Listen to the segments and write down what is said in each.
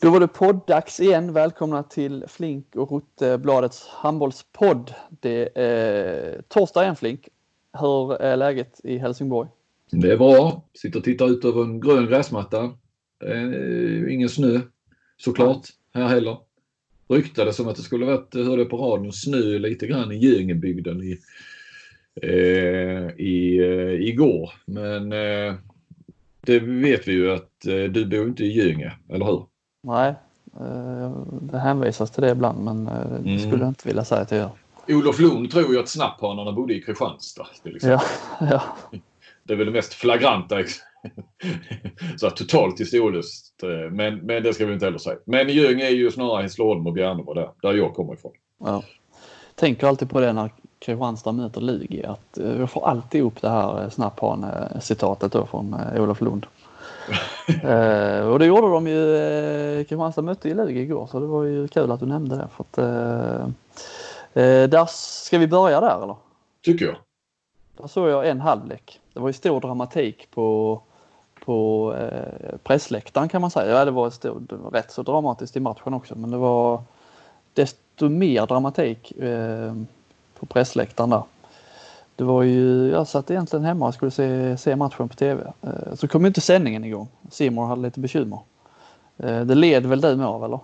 Då var det podd-dags igen. Välkomna till Flink och Rottebladets handbollspodd. Det är torsdag igen Flink. Hur är läget i Helsingborg? Det är bra. Sitter och tittar ut över en grön gräsmatta. Ingen snö såklart här heller. Ryktades som att det skulle varit, hörde på radion, snö lite grann i Göingebygden i, eh, i, eh, igår. Men eh, det vet vi ju att eh, du bor inte i Göinge, eller hur? Nej, eh, det hänvisas till det ibland men eh, det Mm. skulle jag inte vilja säga att jag gör. Olof Lund tror ju att snapphanarna bodde i Kristianstad. Till exempel. Ja, ja. Det är väl det mest flagranta. så totalt historiskt. eh, Men, men det ska vi inte heller säga. Men Göinge är ju snarare Hässleholm och Bjärnemo där, där jag kommer ifrån. ja. Tänker alltid på det när Kristianstad möter Lugi att jag får alltid upp det här snapphane-citatet då från Olof Lund. eh, och det gjorde de ju. Eh, Kristianstad mötte ju Lugi igår så det var ju kul att du nämnde det. För att, eh, eh, där ska vi börja där eller? Tycker jag. Där såg jag en halvlek. Det var ju stor dramatik på, på eh, pressläktaren kan man säga. Ja, det var, stor, det var rätt så dramatiskt i matchen också men det var desto mer dramatik eh, på pressläktaren där. Det var ju, jag satt egentligen hemma och skulle se, se matchen på TV. Eh, så kom inte sändningen igång. Simon hade lite bekymmer. Eh, det led väl du med av eller?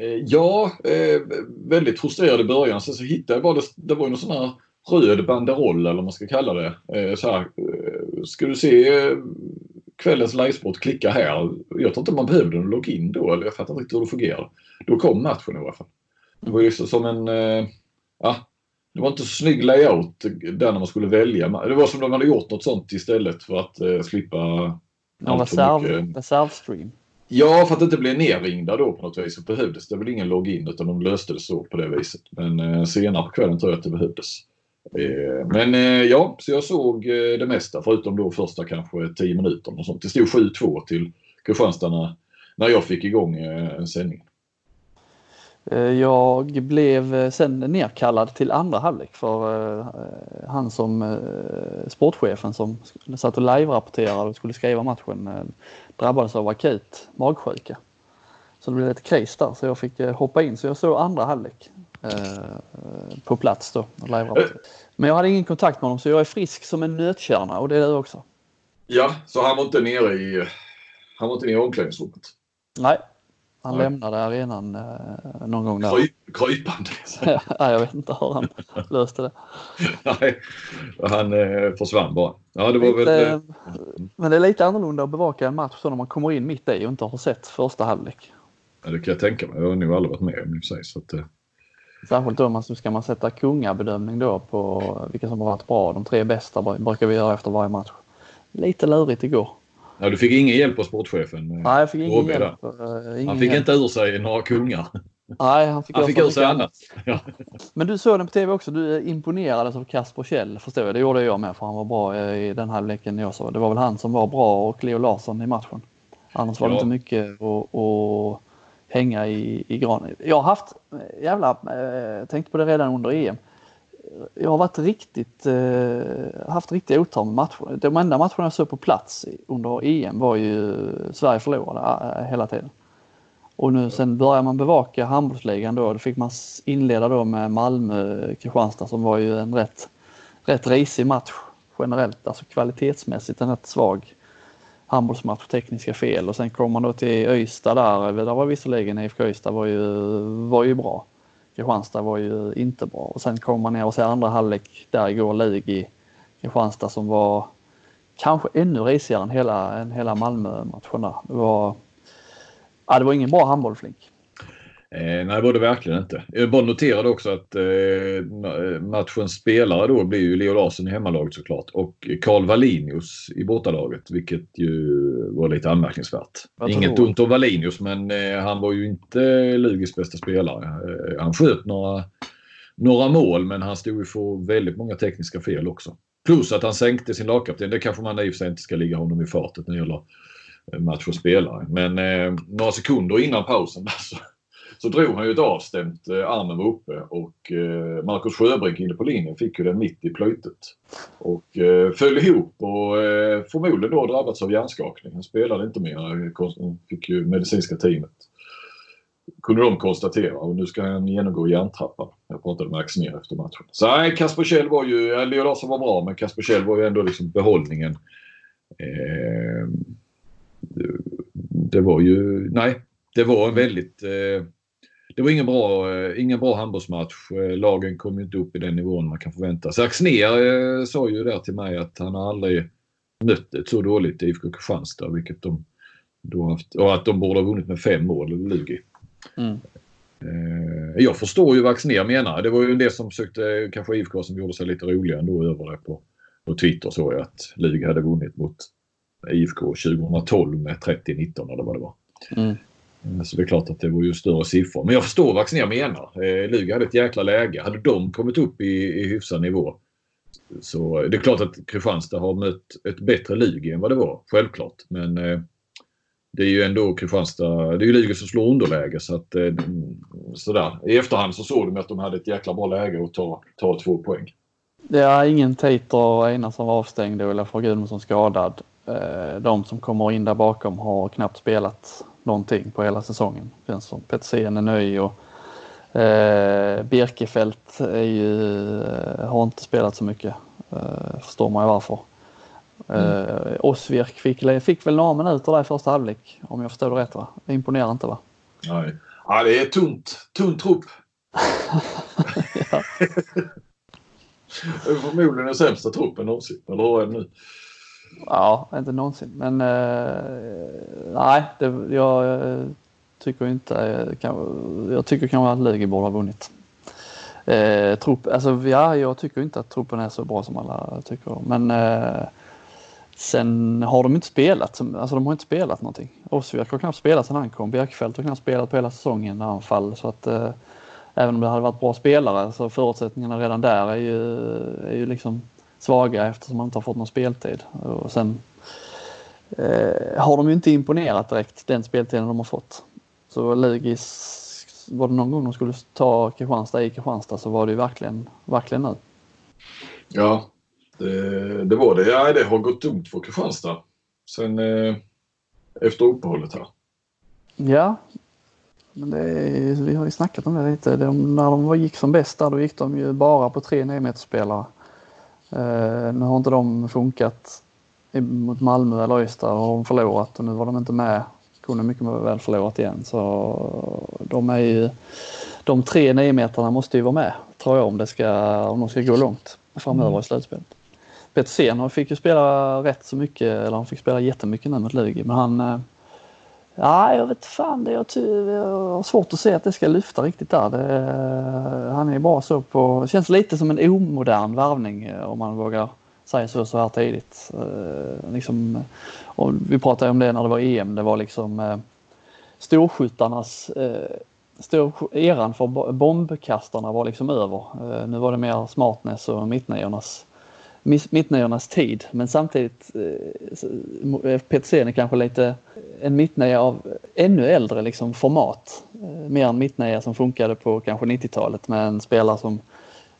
Eh, ja, eh, väldigt frustrerad i början. Sen så hittade jag bara, det, det var ju någon sån här röd banderoll eller vad man ska kalla det. Eh, Så här, eh, ska du se eh, kvällens livesport, klicka här. Jag tror inte man behövde någon login då, eller jag fattar inte riktigt hur det fungerar. Då kom matchen i alla fall. Det var ju liksom som en, eh, ja, det var inte så snygg layout där när man skulle välja. Det var som de hade gjort något sånt istället för att eh, slippa Ja, reserv, reservstream. Ja, för att inte bli nerringda då på något vis så behövdes det väl ingen login utan de löste det så på det viset. Men eh, senare på kvällen tror jag att det behövdes. Eh, men eh, ja, så jag såg eh, det mesta förutom då första kanske 10 minuter och sånt. Det stod 7-2 till Kristianstad när, när jag fick igång eh, en sändning. Eh, Jag blev eh, sen nerkallad till andra halvlek för eh, han som eh, sportchefen som satt och live-rapporterade och skulle skriva matchen eh, drabbades av akut magsjuka. Så det blev lite kris där så jag fick eh, hoppa in så jag såg andra halvlek eh, på plats då och. Men jag hade ingen kontakt med honom så jag är frisk som en nötkärna och det är du också. Ja, så han var inte nere i, han var inte nere i omklädningsrummet. Nej, han Nej. lämnade arenan eh, någon gång där. Kryp, krypande. Ja, jag vet inte hur han löste det. Nej, han eh, försvann bara. Ja, det var väl... Lite, eh, men det är lite annorlunda att bevaka en match så när man kommer in mitt i och inte har sett första halvlek. Ja, det kan jag tänka mig. Jag har nog aldrig varit med om i sig. Så att, eh, Särskilt då man ska man sätta kungabedömning då på vilka som har varit bra. De tre bästa br- brukar vi göra efter varje match. Lite lurigt igår. Ja, du fick ingen hjälp av sportchefen? eh, Nej, jag fick ingen hjälp. eh, ingen Han fick hjälp. inte ur sig några kungar. Nej, han fick, Han fick ur sig annat. Ja. Men du såg den på tv också. Du imponerades av Kasper Kjell förstår jag. Det gjorde jag med för han var bra eh, i den här leken jag såg. Det var väl han som var bra och Leo Larsson i matchen. Annars var det Ja. inte mycket att, att hänga i, i granen. Jag har haft, jävla, eh, tänkte på det redan under EM. Jag har varit riktigt, eh, haft riktiga otur med matcher. De enda matcherna jag såg på plats under EM var ju Sverige förlorade eh, hela tiden. Och nu sen börjar man bevaka handbollsligan då. Då fick man inleda då med Malmö-Kristianstad som var ju en rätt, rätt risig match generellt. Alltså kvalitetsmässigt en rätt svag handbollsmatch, tekniska fel. Och sen kom man då till Öysta där. Där var visserligen IFK Ystad var ju, var ju bra. Kristianstad var ju inte bra. Och sen kom man ner och ser andra halvlek där igår, Lig i Kristianstad som var kanske ännu risigare än hela, än hela Malmö-matchen. Det var, ja, det var ingen bra handboll Flink. Eh, nej, det var det verkligen inte. Jag bara noterade också att eh, ma- matchens spelare då blir ju Leo Larsson i hemmalaget såklart och Karl Wallinius i bortalaget vilket ju var lite anmärkningsvärt. Inget ont om Wallinius men eh, han var ju inte Lugis bästa spelare. Eh, han sköt några, några mål men han stod ju för väldigt många tekniska fel också. Plus att han sänkte sin lagkapten. Det kanske man i och för sig inte ska ligga honom i fatet när det gäller eh, match och spelare. Men eh, några sekunder innan pausen där så, drog han ju ett avstämt. Eh, armen var uppe och eh, Marcus Sjöbrink inne på linjen fick ju den mitt i plöjtet. Och eh, föll ihop och eh, förmodligen då drabbats av hjärnskakning. Han spelade inte mer. Eh, fick ju medicinska teamet kunde de konstatera och nu ska han genomgå hjärntrappan. Jag pratade med Axnér efter matchen. Så nej, Kasper Kjell var ju, eh, Leo Larsson var bra men Kasper Kjell var ju ändå liksom behållningen. Eh, det, det, var ju, nej, det var en väldigt eh, det var ingen bra, eh, ingen bra handbollsmatch. Eh, lagen kom inte upp i den nivån man kan förvänta sig. Axnér eh, sa ju där till mig att han har aldrig mött ett så dåligt IFK Kristianstad, vilket de då haft, och att de borde ha vunnit med fem mål, Lugi. Mm. Jag förstår ju vad Axnér menar. Det var ju en del som försökte, kanske IFK som gjorde sig lite roliga ändå över det på, på Twitter såg jag att Lugi hade vunnit mot IFK 2012 med 30-19 eller vad det var. Mm. Eh, så det är klart att det var ju större siffror. Men jag förstår vad Axnér menar. Eh, Lugi hade ett jäkla läge. Hade de kommit upp i, i hyfsad nivå så det är klart att Kristianstad har mött ett bättre Lugi än vad det var. Självklart. Men eh, det är ju ändå Kristianstad. Det är ju Lugi som slår underläge så att eh, sådär. I efterhand så såg de att de hade ett jäkla bra läge att ta, ta två poäng. Det är ingen Tater och Einar som var avstängd och för Gudmundsson skadad. Eh, de som kommer in där bakom har knappt spelat någonting på hela säsongen. Känns som Petersen är nöjd och eh, Birkefält är ju, eh, har inte spelat så mycket. Eh, förstår man ju varför. Mm. Eh, Osvirk fick, fick väl några minuter där i första halvlek om jag förstår det rätt va? Det imponerar inte va? Nej, ja, det är tunt. Tunn trupp. Förmodligen den sämsta truppen någonsin. Eller hur är det nu? Ja, inte någonsin. Men eh, nej, det, jag eh, tycker inte... Eh, kan, jag tycker kanske att Lugi borde ha vunnit. Eh, trupp, alltså, ja, jag tycker inte att truppen är så bra som alla tycker. Men eh, sen har de inte spelat. Alltså de har inte spelat någonting. Osvjak har knappt spelat sen han kom. Bjerkfeldt har knappt spelat på hela säsongen när han fall. Så att eh, även om det hade varit bra spelare så förutsättningarna redan där är ju, är ju liksom svaga eftersom man inte har fått någon speltid. Och sen eh, har de ju inte imponerat direkt den speltiden de har fått. Så Lugis, var det någon gång de skulle ta Kristianstad i Kristianstad så var det ju verkligen, verkligen nu. Ja, det, det var det. Ja, det har gått dumt för Kristianstad sen eh, efter uppehållet här. Ja, men det är, vi har ju snackat om det lite. De, när de gick som bäst där då gick de ju bara på tre 9 spelare nu har inte de funkat mot Malmö eller Ystad och har de förlorat och nu var de inte med. Kunde mycket väl förlorat igen så de är ju de tre niometrarna måste ju vara med tror jag om, det ska, om de ska gå långt framöver mm. i slutspelet. Petersen fick ju spela rätt så mycket, eller han fick spela jättemycket nu mot Lugi men han eh, Ja, jag vet fan. Det, jag, jag har svårt att se att det ska lyfta riktigt där. Det, eh, han är bra så på... Det känns lite som en omodern värvning eh, om man vågar säga så så här tidigt. Eh, liksom, vi pratade om det när det var EM. Det var liksom storskyttarnas... Stor, eran för bombkastarna var liksom över. Nu var det mer smartness och mittniornas mittniornas tid. Men samtidigt, eh, Petersen är kanske lite en mittnia av ännu äldre liksom, format. Eh, mer en mittnia som funkade på kanske 90-talet med en spelare som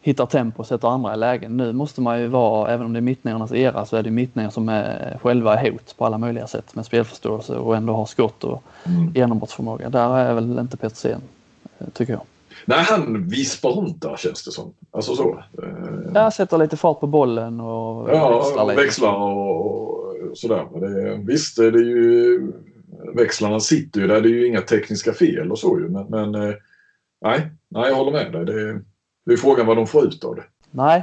hittar tempo och sätter andra i lägen. Nu måste man ju vara, även om det är mittniornas era, så är det mittnior som är själva hot på alla möjliga sätt med spelförståelse och ändå har skott och mm. genombrottsförmåga. Där är väl inte Petersen, eh, tycker jag. Nej, han vispar runt där känns det som. Alltså så. Ja, sätter lite fart på bollen och ja, växlar lite. växlar och, och sådär. Det, visst, det är ju växlarna sitter ju där. Det är ju inga tekniska fel och så ju. Men, men eh, nej, nej, jag håller med dig. Det, det är frågan vad de får ut av det. Nej,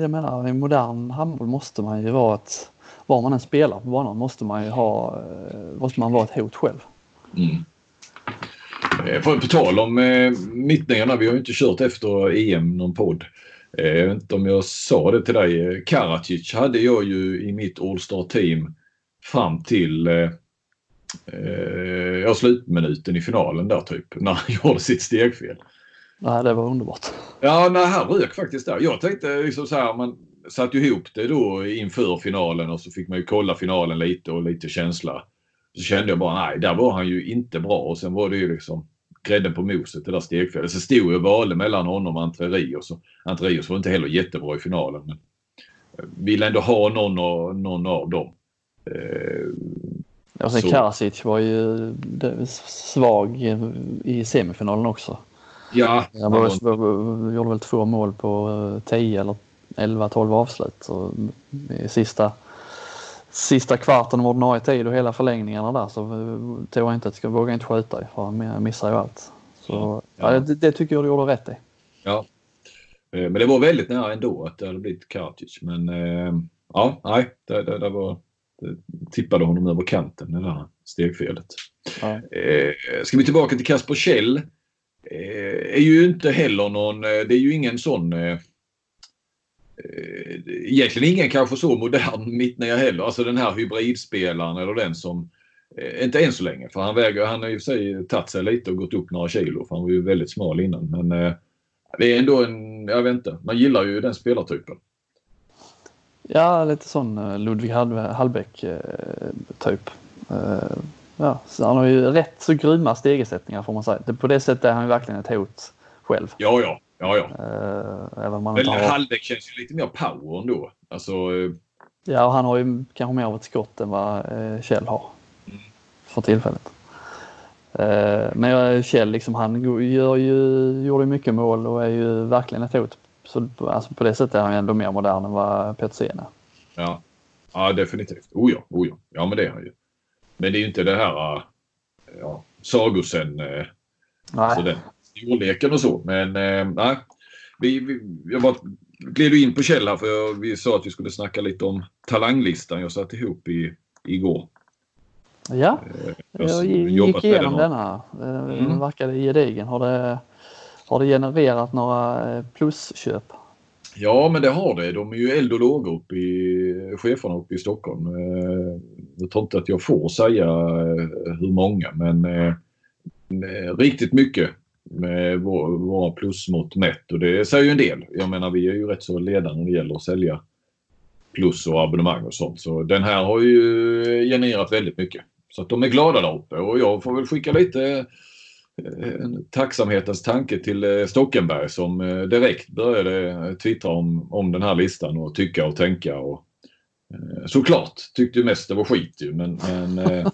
jag menar i modern handboll måste man ju vara ett... Var man än spelar på banan måste man ju ha... Eh, måste man vara ett hot själv. Mm. Eh, på, på tal om eh, mittningarna, vi har ju inte kört efter EM någon podd. Eh, jag vet inte om jag sa det till dig. Karacic hade jag ju i mitt All-Star team fram till eh, ja, slutminuten i finalen där typ. När han gjorde sitt stegfel. Nej, det var underbart. Ja, nej, han rök faktiskt där. Jag tänkte liksom så här, man satte ihop det då inför finalen och så fick man ju kolla finalen lite och lite känsla. Så kände jag bara nej, där var han ju inte bra och sen var det ju liksom grädden på moset, det där stegfelet. Så stod och valde mellan honom och Entre Rios. Entre Rios var inte heller jättebra i finalen. Men ville ändå ha någon, av, någon av dem. Eh, Ja, sen Så- Karasic var ju det- svag i semifinalen också. Ja, Han var, gjorde väl två mål på eh, 10 eller 11-12 avslut. Så sista, sista kvarten av ordinarie tid och hela förlängningarna där så eh, tror jag inte att jag vågar inte skjuta för han missar ju allt. Så Ja. ja. det, det tycker jag du gjorde rätt i. Ja. Eh, Men det var väldigt nära ändå att det hade blivit Kartic. Men eh, ja, nej, det, det, det var, tippade honom över kanten, det där stegfelet. Ja. Ska vi tillbaka till Kasper Kjell. Är ju inte heller någon, det är ju ingen sån Egentligen ingen kanske så modern mittnia heller. Alltså den här hybridspelaren eller den som eh, inte än så länge för han väger, han har för sig tagit sig lite och gått upp några kilo för han var ju väldigt smal innan. Men eh, det är ändå en, jag vet inte, man gillar ju den spelartypen. Ja, lite sån eh, Ludvig Hall- Hallbäck eh, typ. Eh, ja, så han har ju rätt så grymma stegersättningar får man säga. På det sättet är han ju verkligen ett hot själv. Ja, ja, ja, ja. Eh, även om han Men har... Hallbäck känns ju lite mer power ändå. Alltså, eh, Ja, och han har ju kanske mer av ett skott än vad eh, Kjell har. Mm. För tillfället. Men Kjell liksom, han gör ju, gjorde mycket mål och är ju verkligen ett hot. Så alltså, på det sättet är han ju ändå mer modern än vad Petersen är. Ja, ja definitivt. Oh ja, oh ja. Ja, men det är han ju. Men det är ju inte det här ja, sagosen, Nej. så den storleken och så. Men nej. Vi, vi, jag bara gled in på Kjell här för jag, vi sa att vi skulle snacka lite om talanglistan jag satt ihop i, igår. Ja, Eh, jag har gick igenom den. Eh, Den Mm. verkade gedigen. Har det, har det genererat några eh, plusköp? Ja, men det har det. De är ju eld och lågor uppe i cheferna uppe i Stockholm. Eh, Jag tror inte att jag får säga eh, hur många, men eh, eh, riktigt mycket med våra plusmått mätt. Och det säger ju en del. Jag menar, vi är ju rätt så ledande när det gäller att sälja plus och abonnemang och sånt. Så den här har ju genererat väldigt mycket. Så att de är glada där uppe och jag får väl skicka lite eh, en tacksamhetens tanke till eh, Stockenberg som eh, direkt började twittra om, om den här listan och tycka och tänka. Och, såklart tyckte ju mest det var skit ju men, men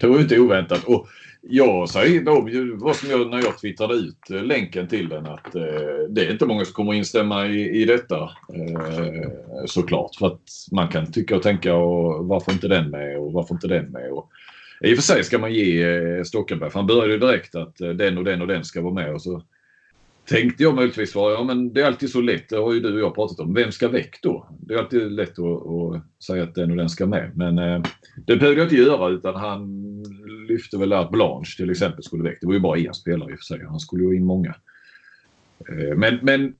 det var ju inte oväntat. Och jag säger då, vad som jag, när jag twittrade ut eh, länken till den att eh, det är inte många som kommer instämma i, i detta eh, såklart. För att man kan tycka och tänka och varför inte den med och varför inte den med. Och, i och för sig ska man ge eh, Stockenberg, för han började ju direkt att eh, den och den och den ska vara med. Och så tänkte jag möjligtvis vara, ja men det är alltid så lätt, det har ju du och jag pratat om. Vem ska väck då? Det är alltid lätt att, att säga att den och den ska med. Men eh, det behövde jag inte göra utan han lyfte väl att Blanche till exempel skulle väck. Det var ju bara en spelare i och för sig. Han skulle ju ha in många. Eh, men, men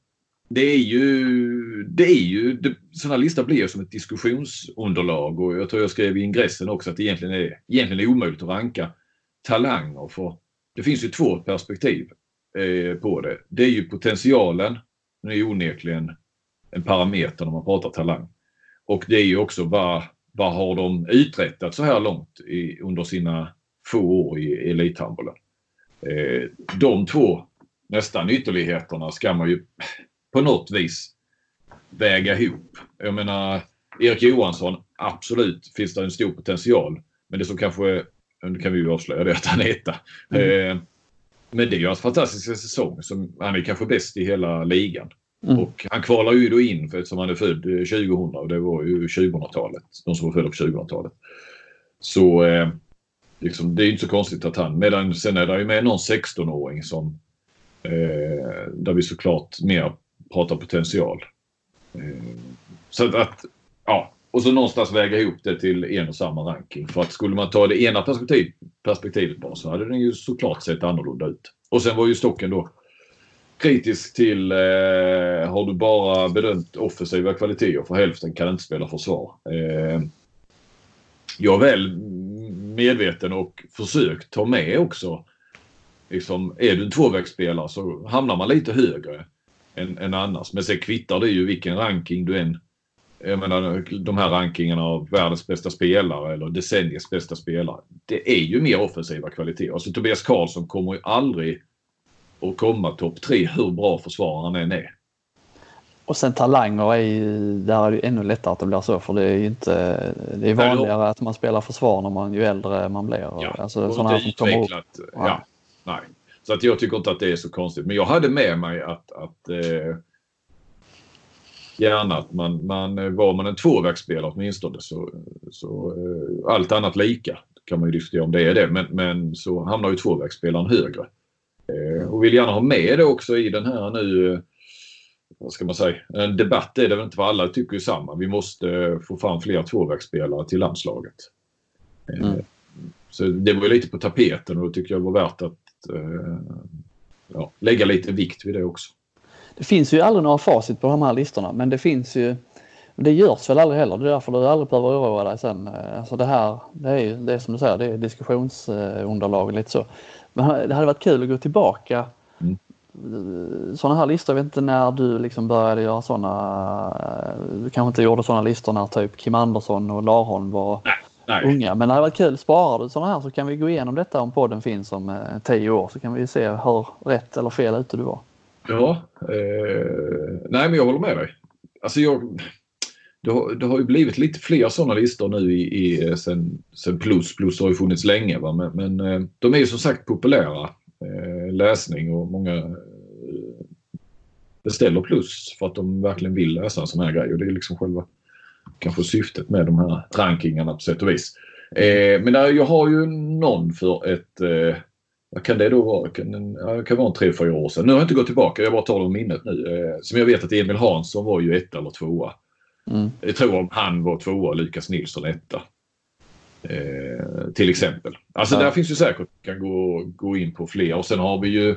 det är ju, det är ju, det, sådana listor blir ju som ett diskussionsunderlag och jag tror jag skrev i ingressen också att det egentligen är, egentligen är omöjligt att ranka talanger för det finns ju två perspektiv på det. Det är ju potentialen, den är ju onekligen en parameter när man pratar talang. Och det är ju också vad, vad har de uträttat så här långt i, under sina få år i elithandbollen. Eh, de två nästan ytterligheterna ska man ju på något vis väga ihop. Jag menar, Erik Johansson, absolut finns det en stor potential. Men det som kanske, nu kan vi ju avslöja det, att han är etta. Mm. Eh, men det är ju hans fantastiska säsong. Som, han är kanske bäst i hela ligan. Mm. Och han kvalar ju då in för eftersom han är född eh, 2000 och det var ju 2000-talet. De som var födda på 2000-talet. Så eh, liksom, det är inte så konstigt att han, medan sen är det ju med någon 16-åring som eh, där vi såklart mer pratar potential. Eh, så att, att, ja, och så någonstans väga ihop det till en och samma ranking. För att skulle man ta det ena perspektiv, perspektivet bara så hade den ju såklart sett annorlunda ut. Och sen var ju Stocken då kritisk till eh, har du bara bedömt offensiva kvaliteter för hälften kan inte spela försvar. Eh, jag är väl medveten och försökt ta med också. Liksom, är du en tvåvägsspelare så hamnar man lite högre än, än annars. Men sen kvittar det ju vilken ranking du än jag menar de här rankingarna av världens bästa spelare eller decenniets bästa spelare. Det är ju mer offensiva kvaliteter. Alltså Tobias Karlsson kommer ju aldrig att komma topp tre hur bra försvararen än är. Och sen talanger är ju, där är det ännu lättare att det blir så för det är ju inte, det är vanligare att man spelar försvar när man, ju äldre man blir. Ja, alltså, sådana här som kommer upp. utvecklat. Ja. nej. Så att jag tycker inte att det är så konstigt. Men jag hade med mig att, att eh, gärna att man, man eh, var man en tvåvägsspelare åtminstone så, så eh, allt annat lika kan man ju diskutera om det är det. Men, men så hamnar ju tvåvägsspelaren högre. Eh, och vill gärna ha med det också i den här nu vad ska man säga, en debatt är det väl inte för alla tycker ju samma. Vi måste få fram fler tvåvägsspelare till landslaget. Mm. Så det var ju lite på tapeten och då tycker jag det var värt att ja, lägga lite vikt vid det också. Det finns ju aldrig några facit på de här listorna men det finns ju det görs väl aldrig heller. Det är därför du aldrig behöver oroa dig sen. Eh, Alltså det här, det är ju det är som du säger, det är diskussionsunderlag lite så. Men det hade varit kul att gå tillbaka. Mm. Sådana här listor, jag vet inte när du liksom började göra sådana. Du kanske inte gjorde sådana listor när typ Kim Andersson och Larholm var Nej, unga. Men det hade varit kul, sparar du sådana här så kan vi gå igenom detta om podden finns om eh, tio år så kan vi se hur rätt eller fel ute du var ja, eh, nej men jag håller med dig. Alltså jag, det, har, det har ju blivit lite fler sådana listor nu i, i, sen, sen Plus. Plus har ju funnits länge va? men, men eh, de är ju som sagt populära. Eh, läsning och många eh, beställer Plus för att de verkligen vill läsa en sån här grej och det är liksom själva kanske syftet med de här rankingarna på sätt och vis. Eh, men där, jag har ju någon för ett eh, vad kan det då vara? Kan, det kan vara en tre, fyra år sedan. Nu har jag inte gått tillbaka, jag bara tar det om minnet nu. Eh, som jag vet att Emil Hansson var ju etta eller tvåa. Mm. Jag tror han var tvåa och Lukas Nilsson etta. Eh, till exempel. Alltså Ja. där finns ju säkert, kan gå, gå in på fler. Och sen har vi ju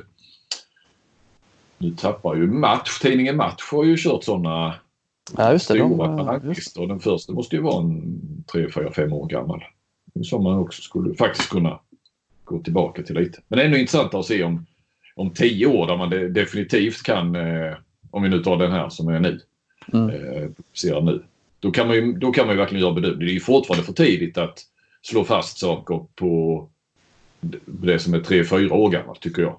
nu tappar ju Match, tidningen Match har ju kört sådana Ja just det. De, stora just, ranglistor. Den första måste ju vara en 3, 4, 5 år gammal. Som man också skulle faktiskt kunna gå tillbaka till lite. Men det är ändå intressant att se om, om 10 år där man de, definitivt kan, eh, om vi nu tar den här som är nu, mm. eh, ser nu. Då kan, man ju, då kan man ju verkligen göra bedömning. Det är ju fortfarande för tidigt att slå fast saker på det som är 3-4 år gammalt tycker jag.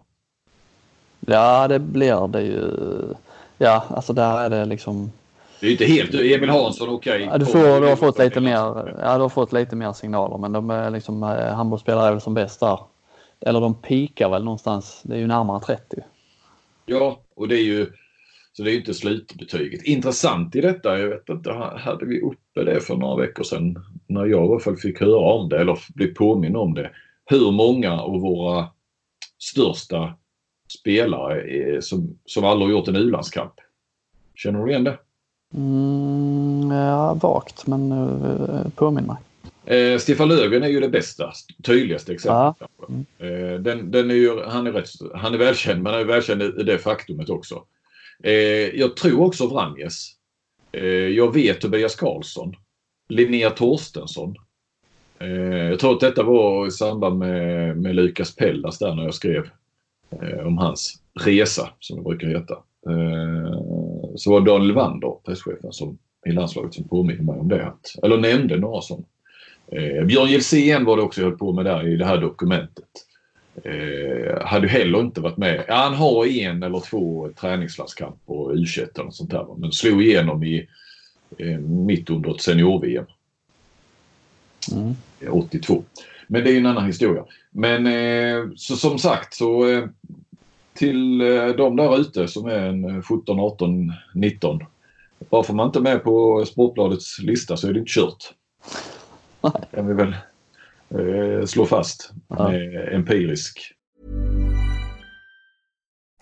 Ja det blir det ju. Ja alltså där är det liksom. Det är inte helt... Emil Hansson, okej. Ja, du, får, du har fått lite mer, ja, du har fått lite mer signaler men de är liksom, eh, handbollsspelare är väl som bäst där. Eller de pikar väl någonstans. Det är ju närmare 30. Ja, och det är ju... Så det är ju inte slutbetyget. Intressant i detta, jag vet inte, hade vi uppe det för några veckor sedan när jag i alla fall fick höra om det eller blev påminn om det. Hur många av våra största spelare som, som aldrig har gjort en u-landskamp. Känner du igen det? Mm, ja, vagt men uh, påminn mig. Eh, Stefan Löfven är ju det bästa, tydligaste exemplet. Kanske. Eh, den, den är ju, han, är rätt, han är välkänd, men han är välkänd i det faktumet också. Eh, jag tror också Vranjes. Eh, jag vet Tobias Karlsson. Linnea Torstensson. Eh, jag tror att detta var i samband med, med Lukas Pellas där när jag skrev eh, om hans resa, som det brukar heta. Så var Daniel Wander, presschefen som, i landslaget, som påminner mig om det. Att, eller nämnde några sådana. Eh, Björn Gilsén var det också jag höll på med där i det här dokumentet. Eh, hade heller inte varit med. Ja, han har en eller två träningslandskamp på U21 eller sånt där. Men slog igenom i eh, mitt under ett senior-VM. Mm. Eh, 82. Men det är ju en annan historia. Men eh, så som sagt så eh, till eh, de där ute som är en eh, 17, 18, 19. Bara för man inte är med på Sportbladets lista så är det inte kört. Nej. kan vi väl eh, slå fast Ja. med empirisk.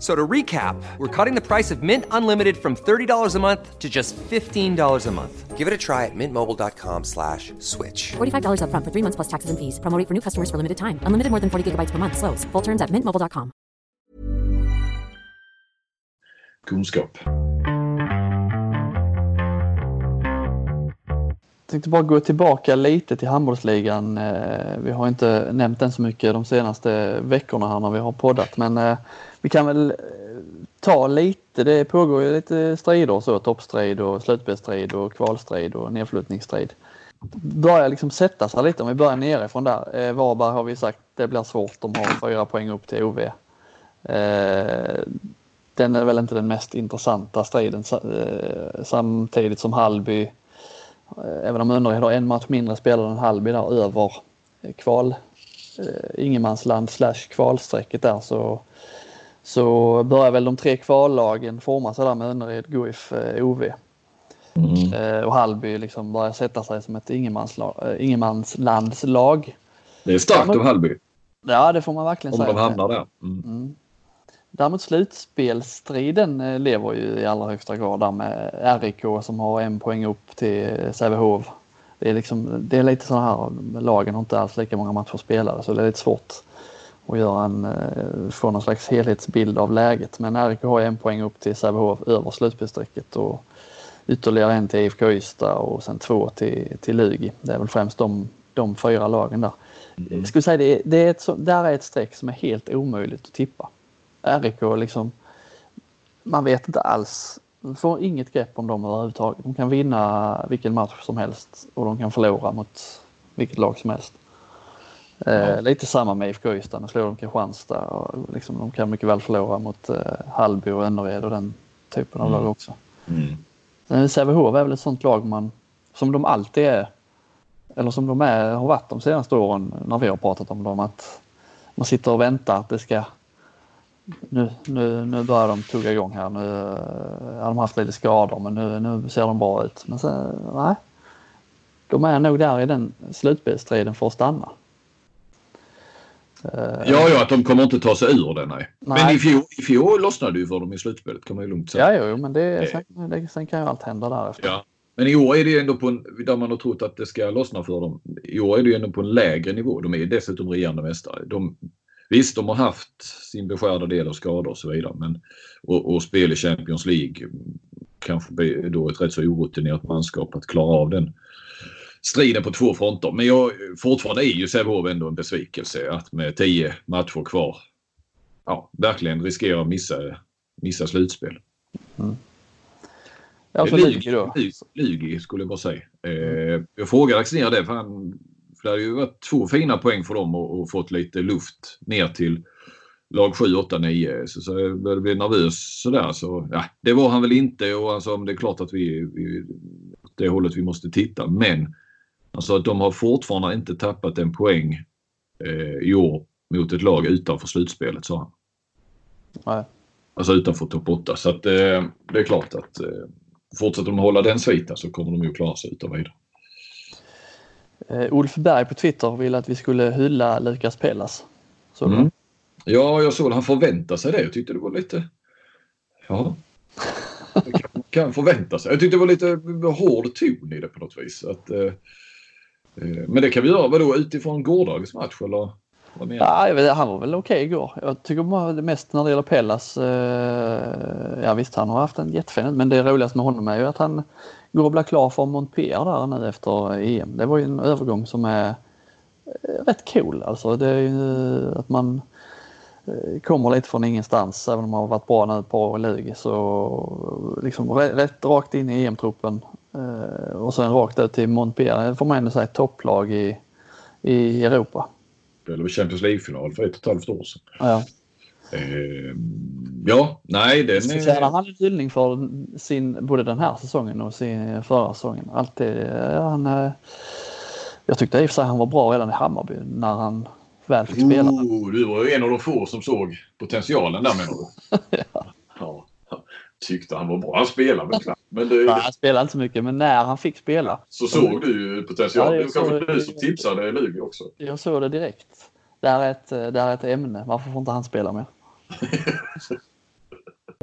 F- So to recap, we're cutting the price of Mint Unlimited from $30 a month to just $15 a month. Give it a try at mintmobile.com slash switch. $45 upfront for three months plus taxes and fees. Promo rate for new customers for limited time. Unlimited more than 40 gigabytes per month. Slows. Full terms at mintmobile.com. kunskap. Jag tänkte bara gå tillbaka lite till handbollsligan. Eh, Vi har inte nämnt den så mycket de senaste veckorna här när vi har poddat men eh, vi kan väl eh, ta lite, det pågår ju lite strider så, toppstrid och slutspelsstrid och kvalstrid och nedflyttningsstrid. Börjar liksom sätta sig lite om vi börjar nerifrån där. Eh, Varberg har vi sagt, det blir svårt. De har fyra poäng upp till OV. Eh, den är väl inte den mest intressanta striden eh, samtidigt som Hallby, eh, även om Önnered har en match mindre spelare än Hallby där över kval, eh, ingenmansland slash kvalstrecket där så så börjar väl de tre kvallagen forma sig där med Önnered, Guif, eh, OV. Mm. Eh, och Hallby liksom börjar sätta sig som ett ingenmanslandslag. Det är starkt av Hallby. Ja, det får man verkligen Om säga. Om de hamnar där. Mm. Mm. Däremot slutspelstriden lever ju i allra högsta grad där med RIK som har en poäng upp till Sävehof. Det är, liksom, det är lite så här, lagen har inte alls lika många matcher spelade så det är lite svårt och göra en, eh, få någon slags helhetsbild av läget. Men RIK har en poäng upp till Sävehof över slutspelsstrecket och ytterligare en till IFK Ystad och sen två till, till Lugi. Det är väl främst de, de fyra lagen där. Mm. Skulle säga det, det är ett, där är ett streck som är helt omöjligt att tippa. RIK liksom, man vet inte alls, man får inget grepp om dem överhuvudtaget. De kan vinna vilken match som helst och de kan förlora mot vilket lag som helst. Eh, lite samma med IFK Ystad, nu slår de Kristianstad och liksom, de kan mycket väl förlora mot eh, Hallby och Önnered och den typen av mm. lag också. Mm. Sävehof är väl ett sånt lag man, som de alltid är, eller som de är, har varit de senaste åren när vi har pratat om dem, att man sitter och väntar att det ska nu, nu, nu börjar de tugga igång här. Nu har de haft lite skador men nu, nu ser de bra ut. Men sen, nej. De är nog där i den slutspelsstriden för att stanna. Ja, ja, att de kommer inte ta sig ur den, nej. nej. Men i fjol, i fjol lossnade ju för dem i slutspelet kan man ju lugnt säga. Ja, jo, men det, sen, det, sen kan ju allt hända därefter. Ja. Men i år är det ju ändå på en, där man har trott att det ska lossna för dem. I år är det ju ändå på en lägre nivå. De är dessutom regerande mästare. De, visst, de har haft sin beskärda del av skador och så vidare. Men, och, och spel i Champions League kanske då ett rätt så orutinerat manskap att klara av den striden på två fronter. Men jag, fortfarande är ju Sävehof ändå en besvikelse att med tio matcher kvar ja, verkligen riskera att missa, missa slutspel. Mm. Ja, så Lugi då. Lugi skulle jag bara säga. Eh, jag frågade Axnér det för, han, för det hade ju varit två fina poäng för dem och, och fått lite luft ner till lag 7, 8, 9. Så, så jag började bli nervös sådär. Så, ja, det var han väl inte och han sa det är klart att vi, vi det hållet vi måste titta. Men Alltså att de har fortfarande inte tappat en poäng eh, i år mot ett lag utanför slutspelet sa han. Nej. Alltså utanför topp 8. Så att eh, det är klart att eh, fortsätter de hålla den sviten så kommer de ju klara sig utan vidare. Eh, Ulf Berg på Twitter ville att vi skulle hylla Lukas Pelas. Så mm. Ja, jag såg att han förväntade sig det. Jag tyckte det var lite... Ja. Kan, kan förvänta sig. Jag tyckte det var lite hård ton i det på något vis. Att, Eh, Eh, men det kan vi göra vadå utifrån gårdagens match eller? Ja, jag vet, han var väl okej okay igår. Jag tycker det mest när det gäller Pellas. Eh, ja visst, han har haft en jättefin men det roligaste med honom är ju att han går och blir klar för Montpellier där nu efter EM. Det var ju en övergång som är eh, rätt cool alltså. Det är ju eh, att man kommer lite från ingenstans även om man har varit bra nu på par år i Lugi så liksom rätt rakt in i EM-truppen och sen rakt ut till Montpellier, får man ändå säga topplag i, i Europa. Det var Champions League-final för ett och ett halvt år sedan. Ja. Eh, ja, nej den är... Förtjänar han en hyllning för sin, både den här säsongen och sin förra säsongen. Alltid, ja, han, eh, jag tyckte i och för sig han var bra redan i Hammarby när han väl fick spela. Oh, du var ju en av de få som såg potentialen där menar du? ja. ja tyckte han var bra. Han spelade väl. Men det, Nej, han spelade inte så mycket, men när han fick spela. Så såg du ju potential. Ja, det var kanske du som tipsade Lugi också. Jag såg det direkt. Det här är ett, det är ett ämne. Varför får inte han spela mer?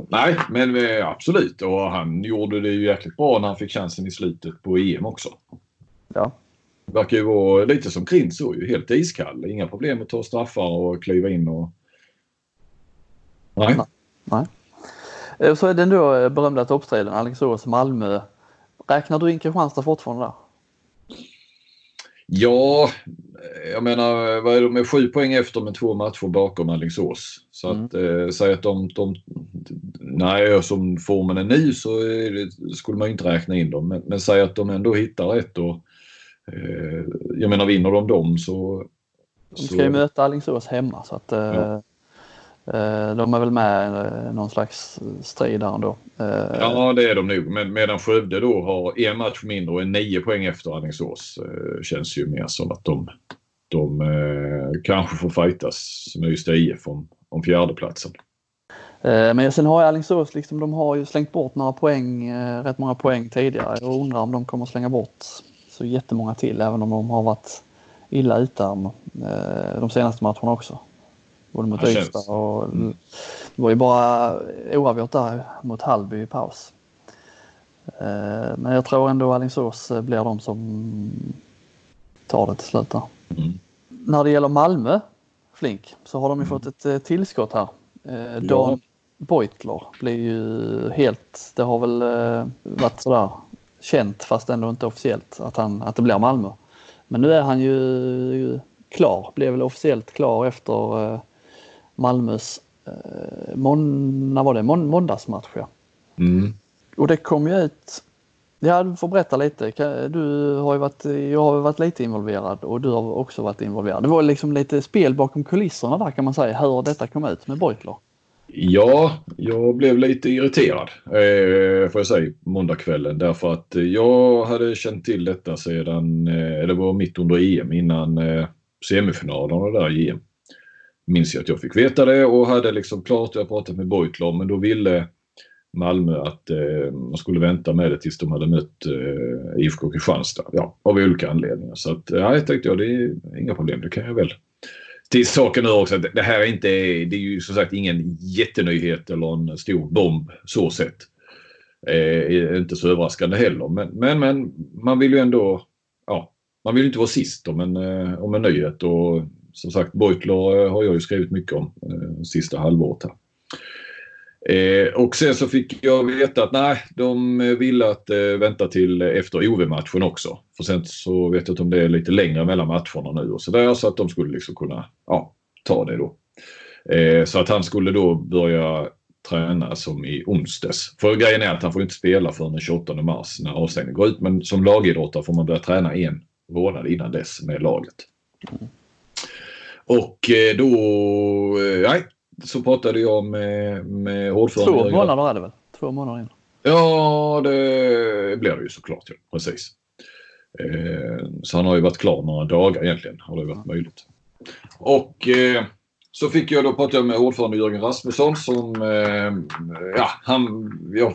Nej, men eh, absolut. Och han gjorde det ju jäkligt bra när han fick chansen i slutet på EM också. Ja. Verkar ju vara lite som Krins ju. Helt iskall. Inga problem att ta straffar och kliva in och... Nej. Nej. Eh, så är den då eh, berömda toppstriden Alingsås-Malmö. Räknar du in Kristianstad fortfarande där? Ja, jag menar vad är de med sju poäng efter med två matcher bakom Alingsås. Så att mm. eh, säga att de, de nej, som formen är nu så är skulle man ju inte räkna in dem. Men, men säg att de ändå hittar rätt och eh, jag menar vinner de dem så... De ska ju möta Alingsås hemma så att ja. Eh, de är väl med i någon slags strid där ändå. Eh, ja det är de nog. Men medan Skövde då har en match mindre och är nio poäng efter Alingsås eh, känns ju mer som att de, de eh, kanske får fightas med just IF om, om fjärdeplatsen. Eh, men sen har ju Alingsås, liksom, de har ju slängt bort några poäng, eh, rätt många poäng tidigare. Jag undrar om de kommer slänga bort så jättemånga till även om de har varit illa ute eh, de senaste matcherna också. Både mot Ystad och mm. det var ju bara oavgjort där mot Hallby i paus. Men jag tror ändå Alingsås blir de som tar det till slut där. Mm. När det gäller Malmö, Flink, så har de ju mm. fått ett tillskott här. Dan, Beutler blir ju helt, det har väl eh, varit sådär känt fast ändå inte officiellt att, han, att det blir Malmö. Men nu är han ju, ju klar, blev väl officiellt klar efter eh, Malmös eh, mån, var det? Mån, måndagsmatch. Ja. Mm. Och det kom ju ut, ja du får berätta lite, du har ju varit, jag har varit lite involverad och du har också varit involverad. Det var liksom lite spel bakom kulisserna där kan man säga, hur detta kom ut med Beutler. Ja, jag blev lite irriterad eh, får jag säga måndagskvällen därför att jag hade känt till detta sedan, eh, det var mitt under EM innan eh, semifinalerna där i EM. Minns jag att jag fick veta det och hade liksom klart, jag pratat med Beutler men då ville Malmö att eh, man skulle vänta med det tills de hade mött eh, IFK Kristianstad. Ja, av olika anledningar. Så att, ja, jag tänkte jag, det är inga problem, det kan jag väl till saken nu också det här är inte, det är ju som sagt ingen jättenyhet eller en stor bomb så sett. Eh, inte så överraskande heller men, men, men man vill ju ändå, ja, man vill inte vara sist om en, eh, om en nyhet och som sagt Beutler eh, har jag ju skrivit mycket om eh, sista halvåret här. Eh, och sen så fick jag veta att nej, de ville att eh, vänta till efter OV-matchen också. För sen så vet jag inte om det är lite längre mellan matcherna nu och så där så att de skulle liksom kunna ja, ta det då. Eh, så att han skulle då börja träna som i onsdags. För grejen är att han får inte spela förrän den 28 mars när avstängningen går ut. Men som lagidrottare får man börja träna en månad innan dess med laget. Mm. Och eh, då, eh, nej, så pratade jag med, med ordförande. Två månader är det väl? Två månader innan. Ja, det blir det ju såklart. Ja. Precis. Eh, så han har ju varit klar några dagar egentligen. Har det varit möjligt. Och eh, så fick jag då prata med ordförande Jörgen Rasmusson som, eh, ja, han, jag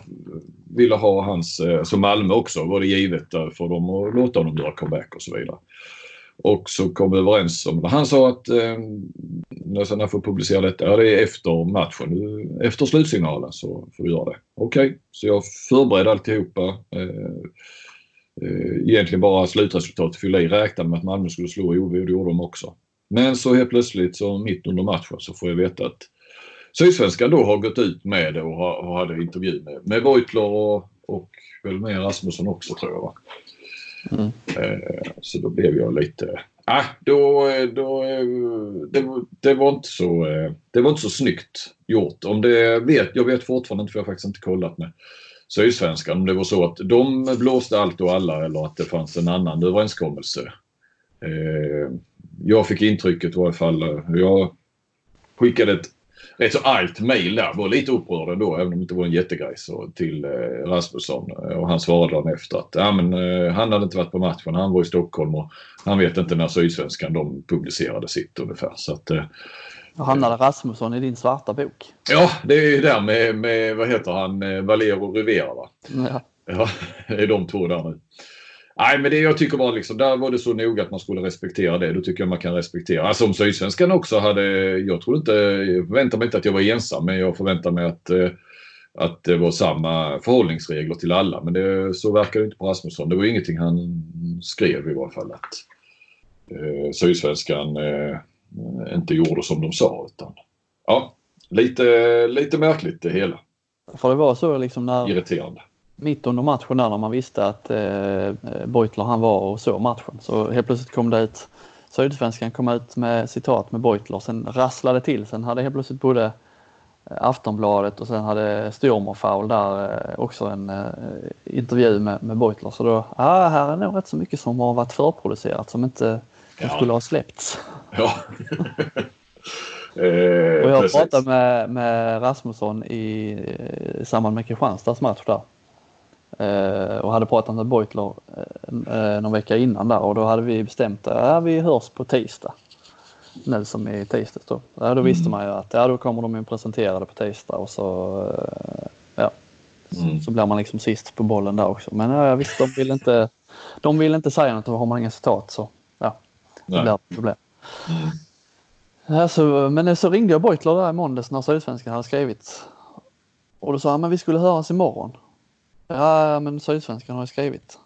ville ha hans, eh, som Malmö också var det givet för dem att låta honom göra comeback och så vidare. Och så kom vi överens om, han sa att eh, när jag får publicera detta, ja, det är efter matchen, efter slutsignalen så får du göra det. Okej, okay. så jag förberedde alltihopa. Eh, eh, egentligen bara slutresultatet fylla i, räknade med att Malmö skulle slå OV och det gjorde de också. Men så helt plötsligt så mitt under matchen så får jag veta att Sydsvenskan då har gått ut med det och, har, och hade intervju med, med Beutler och, och väl med Rasmusson också tror jag. Mm. Eh, så då blev jag lite... Ah, då, då, eh, det, det, var inte så, eh, det var inte så snyggt gjort. Om det vet, jag vet fortfarande inte för jag har faktiskt inte kollat med Sydsvenskan om det var så att de blåste allt och alla eller att det fanns en annan överenskommelse. Jag fick intrycket i varje fall. Jag skickade ett rätt så argt mejl där. Var lite upprörd ändå, även om det inte var en jättegrej, så, till eh, Rasmusson. Och han svarade dagen efter att ja, men, eh, han hade inte varit på matchen. Han var i Stockholm och han vet inte när Sydsvenskan de publicerade sitt ungefär. Så att, eh, hamnade Rasmusson i din svarta bok? Ja, det är ju där med, med vad heter han, eh, Valero Rivera va? Ja. ja. Det är de två där nu. Nej, men det jag tycker var liksom, där var det så noga att man skulle respektera det. Då tycker jag man kan respektera. Alltså om Sydsvenskan också hade, jag tror inte, jag förväntar mig inte att jag var ensam, men jag förväntar mig att, eh, att det var samma förhållningsregler till alla. Men det, så verkar det inte på Rasmusson. Det var ingenting han skrev i varje fall att eh, Sydsvenskan eh, inte gjorde som de sa. Utan, ja, lite, lite märkligt det hela. För det var så liksom när... Irriterande mitt under matchen där när man visste att eh, Beutler han var och såg matchen. Så helt plötsligt kom det ut, Sydsvenskan kom ut med citat med Beutler, sen rasslade till. Sen hade helt plötsligt både Aftonbladet och sen hade Stürmerfaul där eh, också en eh, intervju med, med Beutler. Så då, ja, här är nog rätt så mycket som har varit förproducerat som inte som Ja. skulle ha släppts. Ja. eh, Och jag precis. pratade med, med Rasmusson i, i samband med Kristianstads match där. Eh, och hade pratat med Beutler eh, eh, någon vecka innan där och då hade vi bestämt att ja, vi hörs på tisdag. Nu som är tisdags då. Ja, då visste man ju att ja, då kommer de ju presentera det på tisdag och så eh, ja, Mm. så blir man liksom sist på bollen där också. Men ja, visst, de vill inte, de vill inte säga något och har man inga citat så ja, det Nej. blir ett problem. Mm. Ja, så, men så ringde jag Beutler där i måndags när Sydsvenskan hade skrivit. Och då sa han, men vi skulle höras imorgon. Ja, men Sydsvenskan har ju skrivit.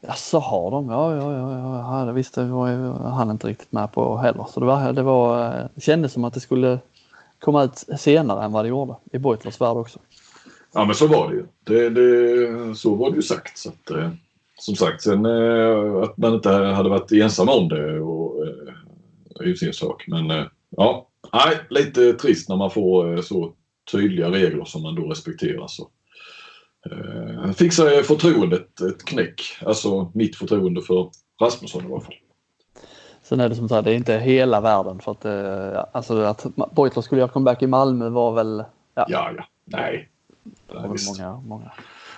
Ja, så har de? Ja, ja, ja, ja, det visste var ju han inte riktigt med på heller. Så det, var, det, var, det kändes som att det skulle komma ut senare än vad det gjorde i Beutlers värld också. Ja men så var det ju. Det, det, så var det ju sagt. Så att, eh, som sagt, sen eh, att man inte hade varit ensam om det och, eh, är ju sin sak. Men eh, ja, nej, lite trist när man får eh, så tydliga regler som man då respekterar. Så. Eh, fick sig förtroendet ett knäck. Alltså mitt förtroende för Rasmusson i alla fall. Sen är det som sagt, det är inte hela världen för att, eh, alltså att Beutler skulle göra comeback i Malmö var väl, ja, Ja, ja. Nej. det var många, många.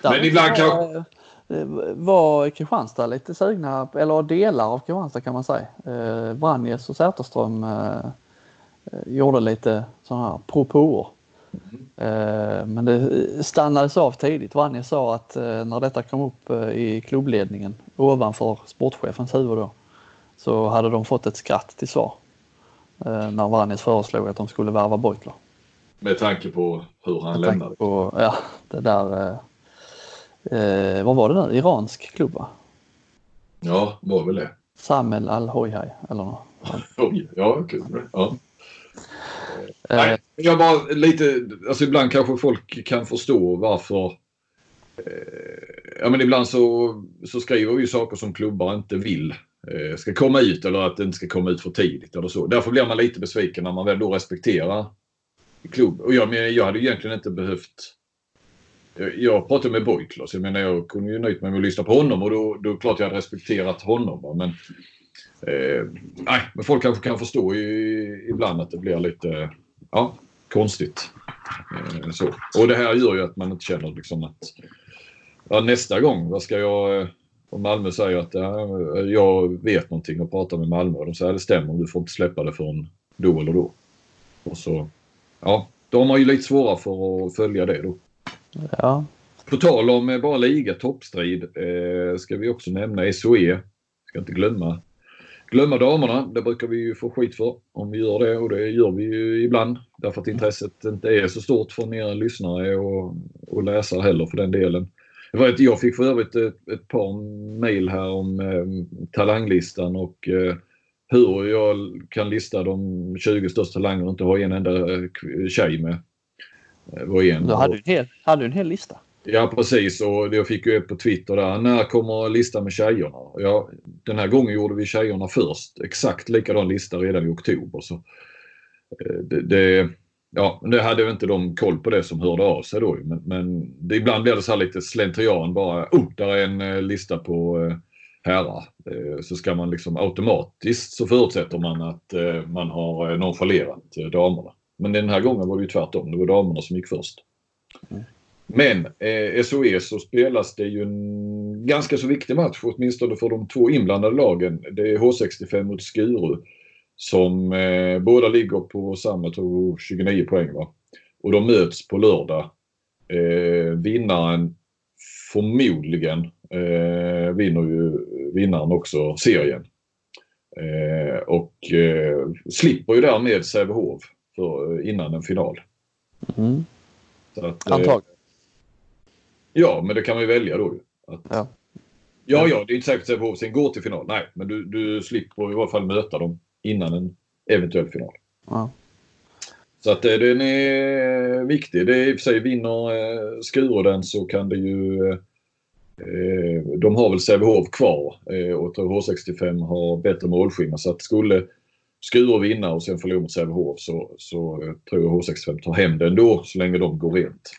Men ibland kanske- eh, var Kristianstad lite sugna, eller delar av Kristianstad kan man säga. Eh, Vranjes och Säterström eh, gjorde lite sådana här propåer. Eh, men det stannades av tidigt. Vranjes sa att eh, när detta kom upp eh, i klubbledningen ovanför sportchefens huvud då, så hade de fått ett skratt till svar. Eh, när Vranjes föreslog att de skulle värva Beutler. Med tanke på hur han Med lämnade. på, ja, det där, eh, eh, vad var det nu, iransk klubb va? Ja, var väl det. Samel Al-Hoyhai eller något. Ja, kul. Ja. Eh. Nej, jag bara lite, alltså ibland kanske folk kan förstå varför eh, Ja men ibland så, så skriver vi ju saker som klubbar inte vill eh, ska komma ut eller att det inte ska komma ut för tidigt eller så. Därför blir man lite besviken när man väl då respekterar klubb. Och jag, men jag hade egentligen inte behövt jag, jag pratade med Bojklas, jag menar jag kunde ju nöjt mig med att lyssna på honom och då, då klart jag hade respekterat honom. Va? Men, eh, nej, men folk kanske kan förstå i, ibland att det blir lite ja, konstigt. Eh, så. Och det här gör ju att man inte känner liksom att ja, nästa gång, vad ska jag... eh, Om Malmö säger att ja, jag vet någonting och pratar med Malmö och de säger att det stämmer, du får inte släppa det förrän då eller då. Och så, ja, då har man ju lite svårare för att följa det då. ja, På tal om eh, bara liga toppstrid eh, ska vi också nämna SOE. Ska inte glömma, glömma damerna. Det brukar vi ju få skit för om vi gör det och det gör vi ju ibland. Därför att intresset inte är så stort från er lyssnare och, och läsare heller för den delen. Jag, vet, jag fick för övrigt ett, ett par mejl här om eh, talanglistan och eh, hur jag kan lista de 20 största talangerna och inte ha en enda eh, tjej med. Det var en. du hade ju en hel, hade du en hel lista. Ja precis och jag fick ju ett på Twitter där. När kommer listan med tjejerna? Ja, den här gången gjorde vi tjejerna först. Exakt likadan lista redan i oktober. Så, eh, det, det, ja, men det hade väl inte de koll på det som hörde av sig då. Men, men det, ibland blir det så här lite slentrian bara. Oh, där är en eh, lista på eh, herrar. Så ska man liksom automatiskt så förutsätter man att man har nonchalerat damerna. Men den här gången var det ju tvärtom. Det var damerna som gick först. Mm. Men eh, SOE så spelas det ju en ganska så viktig match, åtminstone för de två inblandade lagen. Det är H65 mot Skuru som eh, båda ligger på samma, tror 29 poäng. Va? Och de möts på lördag. Eh, vinnaren förmodligen eh, vinner ju vinnaren också serien. Eh, och eh, slipper ju därmed Sävehof för, eh, innan en final. Mm. Att, eh, Antagligen. Ja, men det kan man ju välja då. ju. Att, Ja. ja, ja, det är inte säkert att Sävehof går till final. Nej, men du, du slipper i alla fall möta dem innan en eventuell final. Ja. Så att eh, den är viktig. Det är i och för sig vinner eh, Skuru den så kan det ju... Eh, de har väl Sävehof kvar och jag tror H65 har bättre målskillnad. Så att skulle Skuru vinna och sen förlora mot Sävehof så, så tror jag H65 tar hem det ändå så länge de går rent.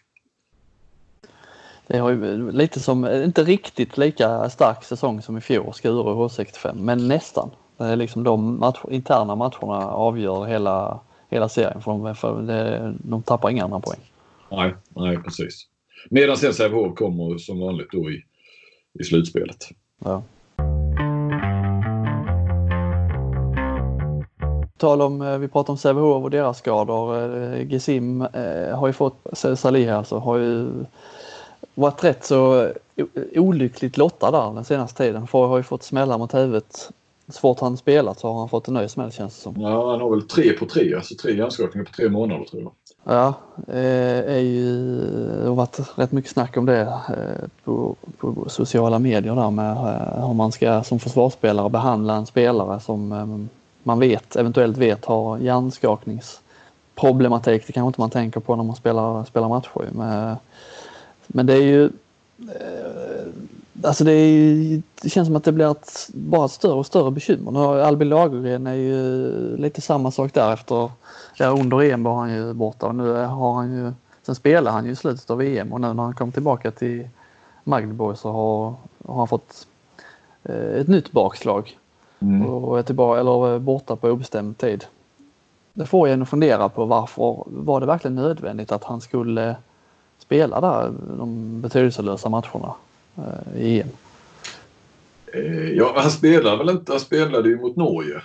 Det har ju lite som, inte riktigt lika stark säsong som i fjol, Skuru och H65, men nästan. Det är liksom de match, interna matcherna avgör hela, hela serien för de, för det, de tappar inga andra poäng. Nej, nej precis. Medan sen Sävehof kommer som vanligt då i, i slutspelet. Ja. tal om, eh, vi pratar om Sävehof och deras skador. Eh, Gesim eh, har ju fått, Salih alltså, har ju varit rätt så olyckligt lottad där den senaste tiden. För har ju fått smällar mot huvudet. Så fort han spelat så har han fått en ny smäll känns det som. Ja, han har väl tre på tre, alltså tre hjärnskakningar på tre månader tror jag. Ja, är ju, det har varit rätt mycket snack om det på, på sociala medier där med hur man ska som försvarsspelare behandla en spelare som man vet, eventuellt vet har hjärnskakningsproblematik. Det kanske inte man tänker på när man spelar, spelar matcher. Men, men det är ju eh, Alltså det, är, det känns som att det blir ett, bara ett större och större bekymmer. Nu har Albin Lagergren är ju lite samma sak där efter, ja, under EM var han ju borta och nu har han ju, sen spelar han ju i slutet av EM och nu när han kom tillbaka till Magdeburg så har, har han fått eh, ett nytt bakslag. Mm. Och är tillbaka, eller borta på obestämd tid. Det får en att fundera på varför var det verkligen nödvändigt att han skulle spela där de betydelselösa matcherna eh, i EM? Eh, ja, han spelar väl inte. Han spelade ju mot Norge.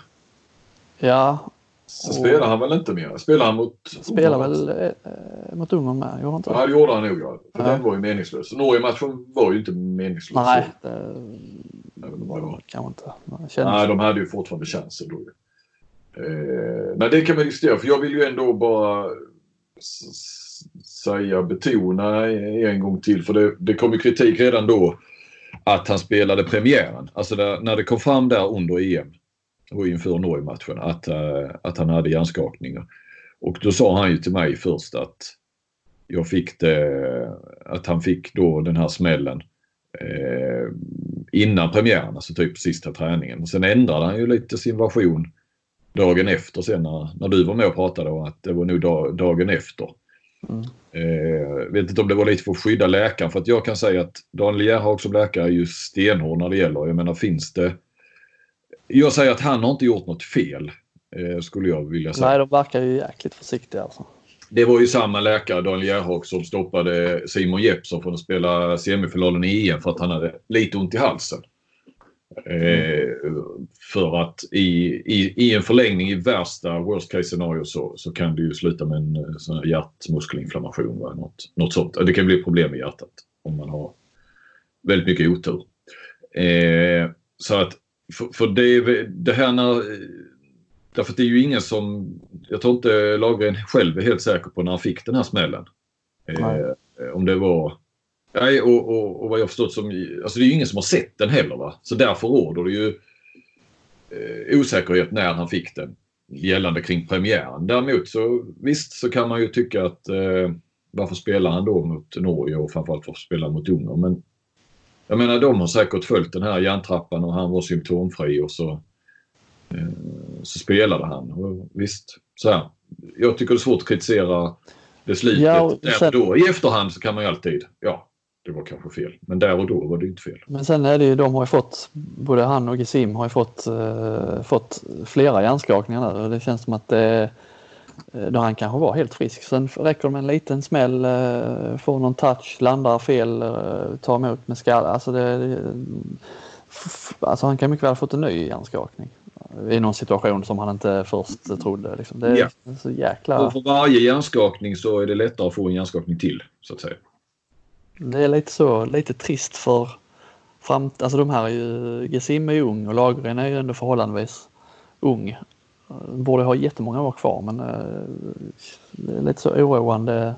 Ja. Så spelar han väl inte mer? Spelar han mot Spelar väl eh, mot Ungern med? Gjorde han inte Ja, det gjorde han nog ja. För ja. den var ju meningslös. Norge-matchen var ju inte meningslös. Nej, det, det var det kanske inte. Nej, de hade ju fortfarande chansen då. Eh, nej, det kan man diskutera. För jag vill ju ändå bara säga, betona en gång till. För det, det kom ju kritik redan då att han spelade premiären. Alltså där, när det kom fram där under EM och inför Norge-matchen att, uh, att han hade hjärnskakningar. Och då sa han ju till mig först att jag fick det, att han fick då den här smällen eh, innan premiären, alltså typ sista träningen. Sen ändrade han ju lite sin version dagen efter sen när, när du var med och pratade och att det var nog dag, dagen efter. Mm. Eh, vet inte om det var lite för att skydda läkaren för att jag kan säga att Daniel Gerhag som läkare är ju stenhård när det gäller. Jag menar finns det... Jag säger att han har inte gjort något fel. Eh, skulle jag vilja säga. Nej, de verkar ju jäkligt försiktiga alltså. Det var ju samma läkare, Daniel Gerhag, som stoppade Simon Jeppsson från att spela semifinalen i EM för att han hade lite ont i halsen. Eh, för att i, i, i en förlängning i värsta worst case scenario så, så kan det ju sluta med en eh, sån här hjärtmuskelinflammation. Va? Något, något sånt. Det kan bli problem med hjärtat om man har väldigt mycket otur. Eh, så att för, för det, det här när Därför att det är ju ingen som, jag tror inte Lagergren själv är helt säker på när han fick den här smällen. Eh, om det var, nej och, och, och vad jag förstått som, alltså det är ju ingen som har sett den heller va. Så därför råder det ju eh, osäkerhet när han fick den gällande kring premiären. Däremot så visst så kan man ju tycka att eh, varför spelar han då mot Norge och framförallt varför spelar han mot Ungern. Men jag menar de har säkert följt den här järntrappan och han var symptomfri och så Eh, så spelade han. Och visst, så här, jag tycker det är svårt att kritisera beslutet ja, där då. I efterhand så kan man ju alltid, ja, det var kanske fel. Men där och då var det inte fel. Men sen är det ju, de har ju fått, både han och Gesim har ju fått, uh, fått flera hjärnskakningar och det känns som att det uh, då han kanske var helt frisk. Sen räcker det med en liten smäll, uh, får någon touch, landar fel, uh, tar emot med skalle. Alltså, det, alltså han kan mycket väl ha fått en ny hjärnskakning i någon situation som han inte först trodde. Liksom. Det är ja. så jäkla... Och för varje hjärnskakning så är det lättare att få en hjärnskakning till så att säga. Det är lite så, lite trist för fram, alltså de här är ju, Gesim är ju ung och Lagren är ju ändå förhållandevis ung. Eh, borde ha jättemånga år kvar men det är lite så oroande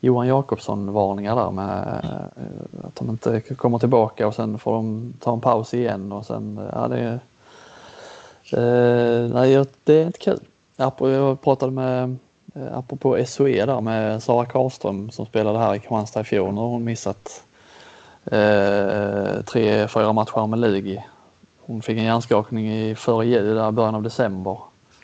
Johan Jakobsson-varningar där med eh, att de inte kommer tillbaka och sen får de ta en paus igen och sen, ja det är nej, det är inte kul. Jag pratade med, apropå SOE där med Sara Karlström som spelade här i Kristianstad i fjol. Nu har hon missat eh, tre, fyra matcher med Lugi. Hon fick en hjärnskakning i före jul, där början av december.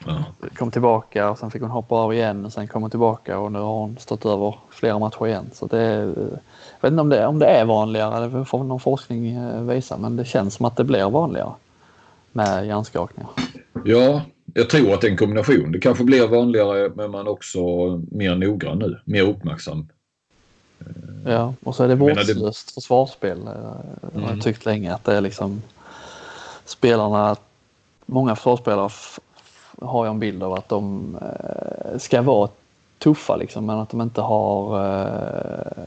Ja. kom tillbaka och sen fick hon hoppa av igen och sen kom hon tillbaka och nu har hon stått över flera matcher igen. Så det är, jag vet inte om det, om det är vanligare, det får någon forskning eh, visa, men det känns som att det blir vanligare med hjärnskakningar. ja, jag tror att det är en kombination. Det kanske blir vanligare men man också mer noggrann nu. Mer uppmärksam. Ja, och så är det menar, det- vårdslöst försvarsspel. eh, har Mm. jag tyckt länge att det är liksom spelarna, många försvarsspelare har jag en bild av att de eh, ska vara tuffa liksom men att de inte har eh,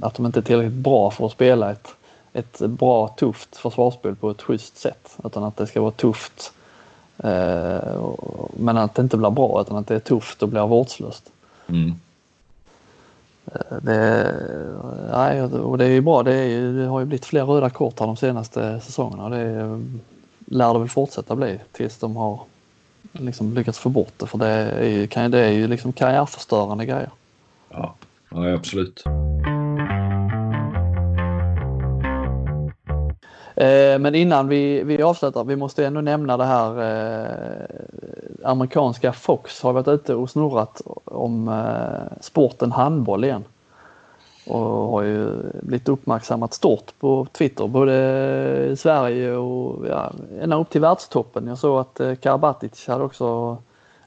att de inte är tillräckligt bra för att spela ett, ett bra tufft försvarsspel på ett schysst sätt utan att det ska vara tufft men att det inte blir bra utan att det är tufft och blir vårdslöst. Mm. Det, nej, och det är ju bra. Det, är ju, det har ju blivit fler röda kort här de senaste säsongerna och det är, lär det väl fortsätta bli tills de har liksom lyckats få bort det för det är ju, det är ju liksom karriärförstörande grejer. Ja. ja, absolut. Eh, men innan vi, vi avslutar, vi måste ändå nämna det här eh, amerikanska Fox har varit ute och snurrat om eh, sporten handboll igen. Och har ju blivit uppmärksammat stort på Twitter, både i Sverige och ja, ända upp till världstoppen. Jag såg att eh, Karabatic hade också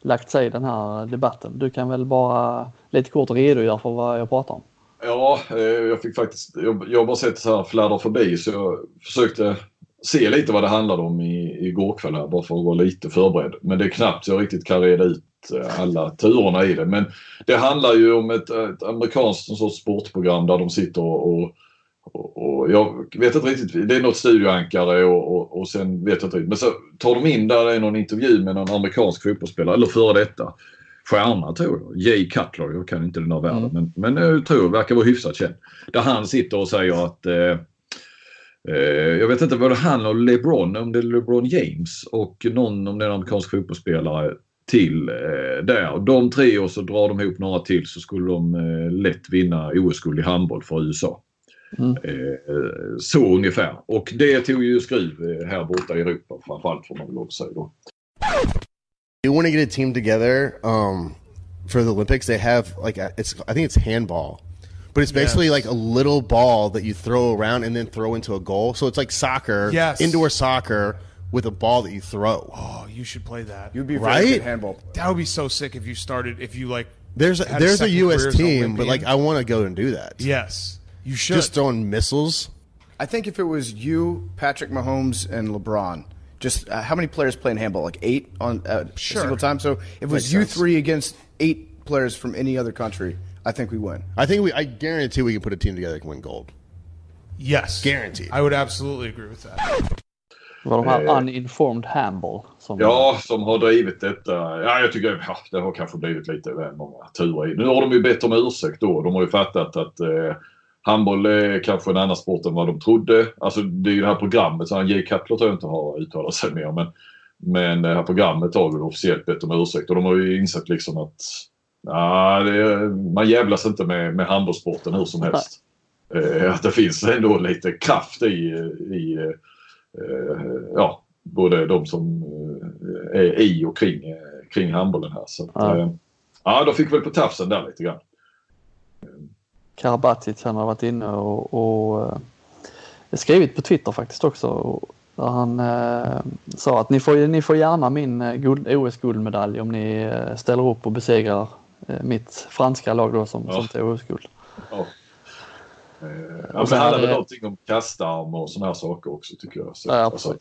lagt sig i den här debatten. Du kan väl bara lite kort redogöra för vad jag pratar om? Ja, eh, jag fick faktiskt, jag, jag har bara sett så här fladdra förbi så jag försökte se lite vad det handlade om i, igår kväll här bara för att vara lite förberedd. Men det är knappt jag riktigt kan reda ut eh, alla turerna i det. Men det handlar ju om ett, ett amerikanskt sorts sportprogram där de sitter och, och, och, och jag vet inte riktigt, det är något studioankare och, och, och sen vet jag inte riktigt. Men så tar de in där det är någon intervju med någon amerikansk fotbollsspelare, eller före detta stjärna tror jag. Jay Cutler, jag kan inte den här världen Mm. men, men jag tror verkar vara hyfsat känd. Där han sitter och säger att eh, eh, jag vet inte vad det handlar om LeBron, om det är LeBron James och någon om det är en amerikansk fotbollsspelare till eh, där. De tre och så drar de ihop några till så skulle de eh, lätt vinna OS-guld i handboll för USA. Mm. Eh, så ungefär. Och det tog ju skruv eh, här borta i Europa framförallt får man väl att säga då. You want to get a team together um, for the Olympics, they have like a, it's I think it's handball, but it's basically Yes. like a little ball that you throw around and then throw into a goal. So it's like soccer, Yes. indoor soccer with a ball that you throw. Oh, you should play that. You'd be very Right? good at handball. that would be so sick if you started if you like. There's a, had there's a second U.S. career as an team, but like I want to go and do that. yes, you should. Just throwing missiles. I think if it was you, Patrick Mahomes, and LeBron, just uh, how many players play in handball? Like eight on uh, Sure. a single time. So if it was Makes you sense. three against eight players from any other country, I think we win. I think we I guarantee we can put a team together that can win gold. yes, Guaranteed. I would absolutely agree with that. Det var de här Eh. uninformed handball. Som, Ja, som har drivit detta. Ja, jag tycker ja, det har kanske blivit lite väl många turer i. Nu har de ju bett om ursäkt då. De har ju fattat att eh, handboll är kanske en annan sport än vad de trodde. Alltså det är ju det här programmet, så Jay Cutler tror jag inte har uttalat sig mer. Men, men det här programmet har väl officiellt bett om ursäkt och de har ju insett liksom att ja, det man jävlas inte med, med handbollssporten hur som helst. Eh, att det finns ändå lite kraft i, i eh, ja, både de som eh, är i och kring, kring handbollen här. Så att, Ja. eh, ja, de fick väl på tafsen där lite grann. Karabatic han har varit inne och, och eh, skrivit på Twitter faktiskt också. Och, där han eh, sa att ni får, ni får gärna min eh, guld, OS-guldmedalj om ni eh, ställer upp och besegrar eh, mitt franska lag då som, Ja. som tog OS-guld. Ja. Eh, Och det handlar väl någonting om kastarm och sådana här saker också tycker jag. Så, Ja, alltså.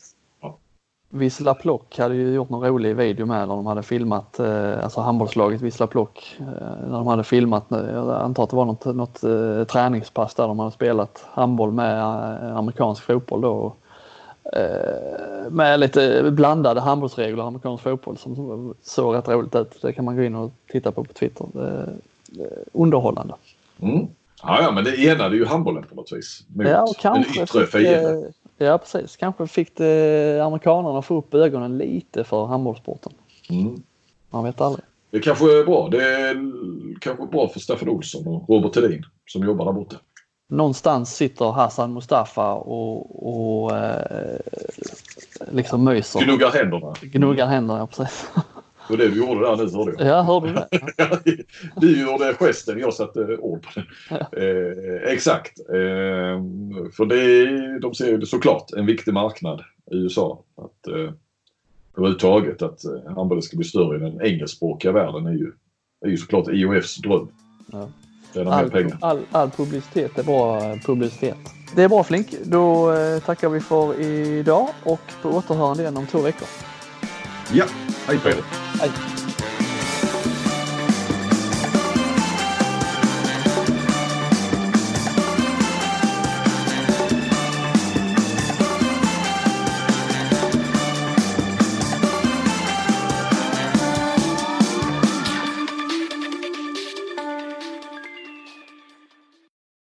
Vissla Plock hade ju gjort någon rolig video med när de hade filmat, eh, alltså handbollslaget Vissla Plock, eh, när de hade filmat, eh, jag antar att det var något, något träningspass där de hade spelat handboll med amerikansk fotboll då. Med lite blandade handbollsregler och amerikansk fotboll som såg rätt roligt ut. Det kan man gå in och titta på på Twitter. Underhållande. Mm. Ja, ja, men det enade ju handbollen på något vis. Mot Ja, kanske den yttre fienden. Ja, precis. Kanske fick det amerikanerna få upp ögonen lite för handbollssporten. Mm. Man vet aldrig. Det kanske är bra. Det är kanske bra för Staffan Olsson och Robert Hedin som jobbar där borta. Någonstans sitter Hassan Mustafa och, och eh, liksom myser. Gnuggar händerna. Gnuggar händerna, precis. Det var det du gjorde där nu hörde jag. Ja, hörde du det? du gjorde gesten, jag satte ord på den. Eh, exakt. Eh, för det de ser ju såklart en viktig marknad i USA. Att, eh, överhuvudtaget att eh, handbollen ska bli större i den engelskspråkiga världen är ju, är ju såklart IOFs dröm. Ja. All, all, all publicitet är bra publicitet. Det är bra Flink. Då eh, tackar vi för idag och på återhörande igen om två veckor. Ja, hej på er. Hej!